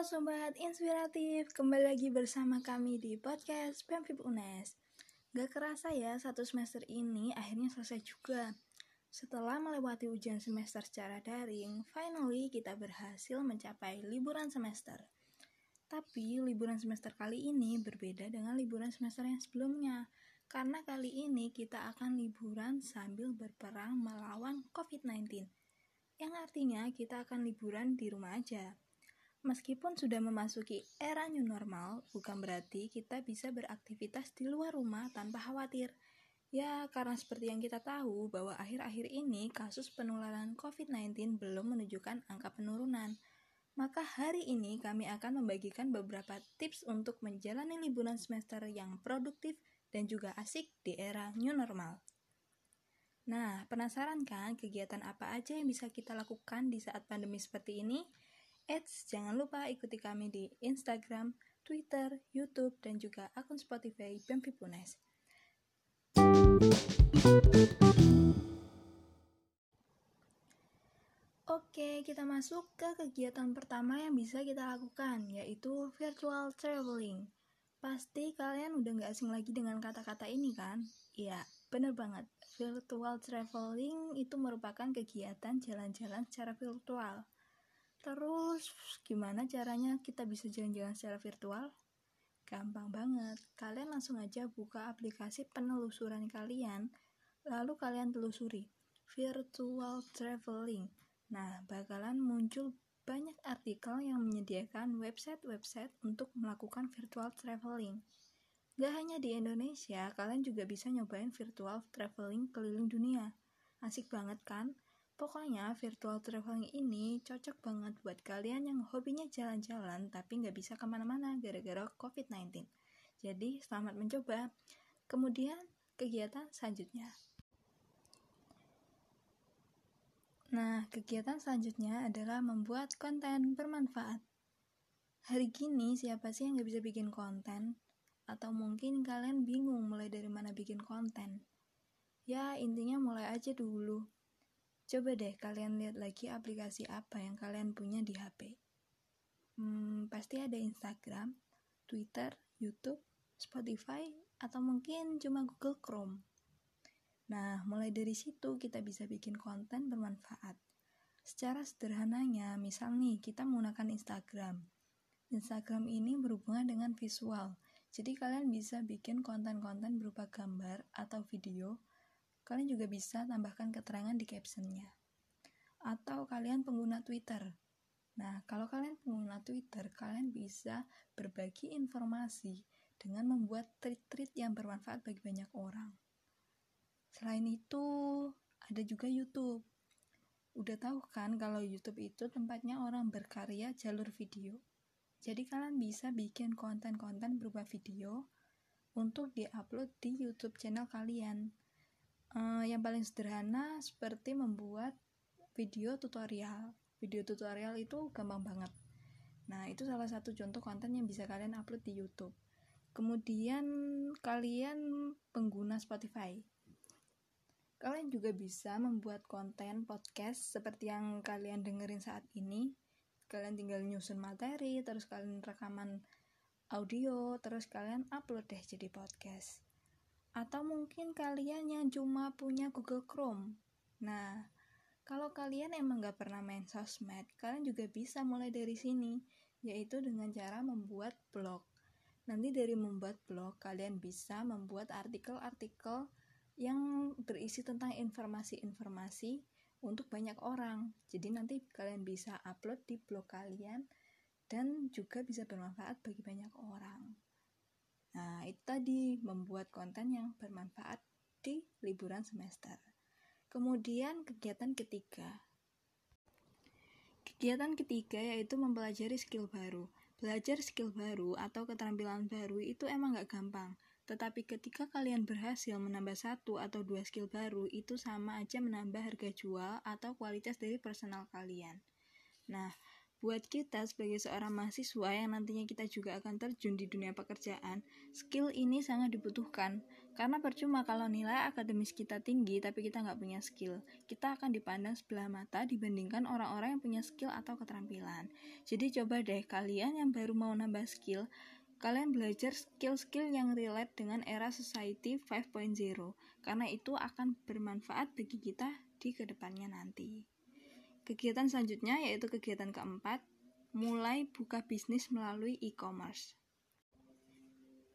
Halo Sobat Inspiratif, kembali lagi bersama kami di podcast PMVIP UNES. Gak kerasa ya, satu semester ini akhirnya selesai juga. Setelah melewati ujian semester secara daring, finally kita berhasil mencapai liburan semester. Tapi liburan semester kali ini berbeda dengan liburan semester yang sebelumnya. Karena kali ini kita akan liburan sambil berperang melawan COVID-19 Yang artinya kita akan liburan di rumah aja Meskipun sudah memasuki era new normal, bukan berarti kita bisa beraktivitas di luar rumah tanpa khawatir. Ya, karena seperti yang kita tahu bahwa akhir-akhir ini kasus penularan COVID-19 belum menunjukkan angka penurunan. Maka hari ini kami akan membagikan beberapa tips untuk menjalani liburan semester yang produktif dan juga asik di era new normal. Nah, penasaran kan kegiatan apa aja yang bisa kita lakukan di saat pandemi seperti ini? Eits, jangan lupa ikuti kami di Instagram, Twitter, YouTube, dan juga akun Spotify Bempi Punes. Oke, kita masuk ke kegiatan pertama yang bisa kita lakukan, yaitu virtual traveling. Pasti kalian udah gak asing lagi dengan kata-kata ini kan? Iya, bener banget. Virtual traveling itu merupakan kegiatan jalan-jalan secara virtual Terus, gimana caranya kita bisa jalan-jalan secara virtual? Gampang banget. Kalian langsung aja buka aplikasi penelusuran kalian, lalu kalian telusuri virtual traveling. Nah, bakalan muncul banyak artikel yang menyediakan website-website untuk melakukan virtual traveling. Gak hanya di Indonesia, kalian juga bisa nyobain virtual traveling keliling dunia. Asik banget kan? Pokoknya virtual traveling ini cocok banget buat kalian yang hobinya jalan-jalan tapi nggak bisa ke mana-mana gara-gara COVID-19. Jadi selamat mencoba. Kemudian kegiatan selanjutnya. Nah, kegiatan selanjutnya adalah membuat konten bermanfaat. Hari gini siapa sih yang nggak bisa bikin konten? Atau mungkin kalian bingung mulai dari mana bikin konten? Ya, intinya mulai aja dulu Coba deh kalian lihat lagi aplikasi apa yang kalian punya di HP. Hmm, pasti ada Instagram, Twitter, YouTube, Spotify, atau mungkin cuma Google Chrome. Nah, mulai dari situ kita bisa bikin konten bermanfaat. Secara sederhananya, misal nih kita menggunakan Instagram. Instagram ini berhubungan dengan visual, jadi kalian bisa bikin konten-konten berupa gambar atau video Kalian juga bisa tambahkan keterangan di captionnya. Atau kalian pengguna Twitter. Nah, kalau kalian pengguna Twitter, kalian bisa berbagi informasi dengan membuat tweet-tweet yang bermanfaat bagi banyak orang. Selain itu, ada juga YouTube. Udah tahu kan kalau YouTube itu tempatnya orang berkarya jalur video. Jadi kalian bisa bikin konten-konten berupa video untuk diupload di YouTube channel kalian uh, yang paling sederhana seperti membuat video tutorial. Video tutorial itu gampang banget. Nah itu salah satu contoh konten yang bisa kalian upload di YouTube. Kemudian kalian pengguna Spotify. Kalian juga bisa membuat konten podcast seperti yang kalian dengerin saat ini. Kalian tinggal nyusun materi terus kalian rekaman audio terus kalian upload deh jadi podcast atau mungkin kalian yang cuma punya Google Chrome. Nah, kalau kalian emang gak pernah main sosmed, kalian juga bisa mulai dari sini, yaitu dengan cara membuat blog. Nanti dari membuat blog, kalian bisa membuat artikel-artikel yang berisi tentang informasi-informasi untuk banyak orang. Jadi nanti kalian bisa upload di blog kalian dan juga bisa bermanfaat bagi banyak orang. Nah, itu tadi membuat konten yang bermanfaat di liburan semester. Kemudian kegiatan ketiga. Kegiatan ketiga yaitu mempelajari skill baru. Belajar skill baru atau keterampilan baru itu emang gak gampang. Tetapi ketika kalian berhasil menambah satu atau dua skill baru, itu sama aja menambah harga jual atau kualitas dari personal kalian. Nah, Buat kita sebagai seorang mahasiswa yang nantinya kita juga akan terjun di dunia pekerjaan, skill ini sangat dibutuhkan. Karena percuma kalau nilai akademis kita tinggi tapi kita nggak punya skill. Kita akan dipandang sebelah mata dibandingkan orang-orang yang punya skill atau keterampilan. Jadi coba deh kalian yang baru mau nambah skill, kalian belajar skill-skill yang relate dengan era society 5.0 karena itu akan bermanfaat bagi kita di ke depannya nanti. Kegiatan selanjutnya yaitu kegiatan keempat, mulai buka bisnis melalui e-commerce.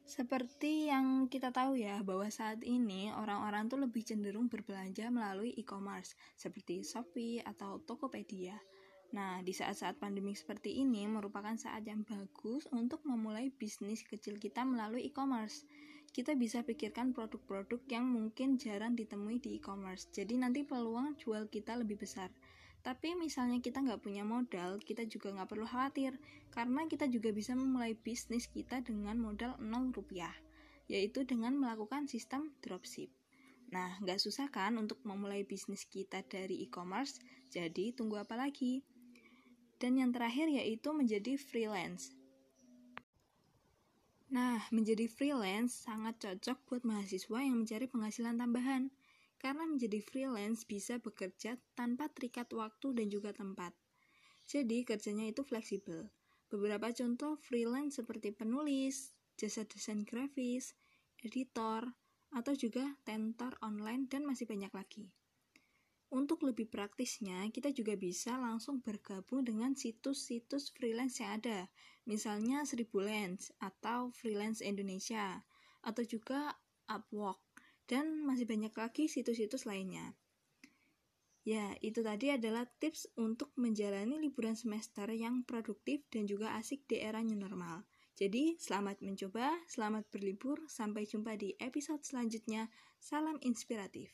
Seperti yang kita tahu ya, bahwa saat ini orang-orang tuh lebih cenderung berbelanja melalui e-commerce, seperti Shopee atau Tokopedia. Nah, di saat-saat pandemi seperti ini merupakan saat yang bagus untuk memulai bisnis kecil kita melalui e-commerce. Kita bisa pikirkan produk-produk yang mungkin jarang ditemui di e-commerce, jadi nanti peluang jual kita lebih besar. Tapi misalnya kita nggak punya modal, kita juga nggak perlu khawatir, karena kita juga bisa memulai bisnis kita dengan modal 0 rupiah, yaitu dengan melakukan sistem dropship. Nah, nggak susah kan untuk memulai bisnis kita dari e-commerce, jadi tunggu apa lagi? Dan yang terakhir yaitu menjadi freelance. Nah, menjadi freelance sangat cocok buat mahasiswa yang mencari penghasilan tambahan karena menjadi freelance bisa bekerja tanpa terikat waktu dan juga tempat. Jadi kerjanya itu fleksibel. Beberapa contoh freelance seperti penulis, jasa desain grafis, editor, atau juga tentor online dan masih banyak lagi. Untuk lebih praktisnya, kita juga bisa langsung bergabung dengan situs-situs freelance yang ada, misalnya Lens atau Freelance Indonesia, atau juga Upwork dan masih banyak lagi situs-situs lainnya. Ya, itu tadi adalah tips untuk menjalani liburan semester yang produktif dan juga asik di era new normal. Jadi, selamat mencoba, selamat berlibur, sampai jumpa di episode selanjutnya. Salam inspiratif.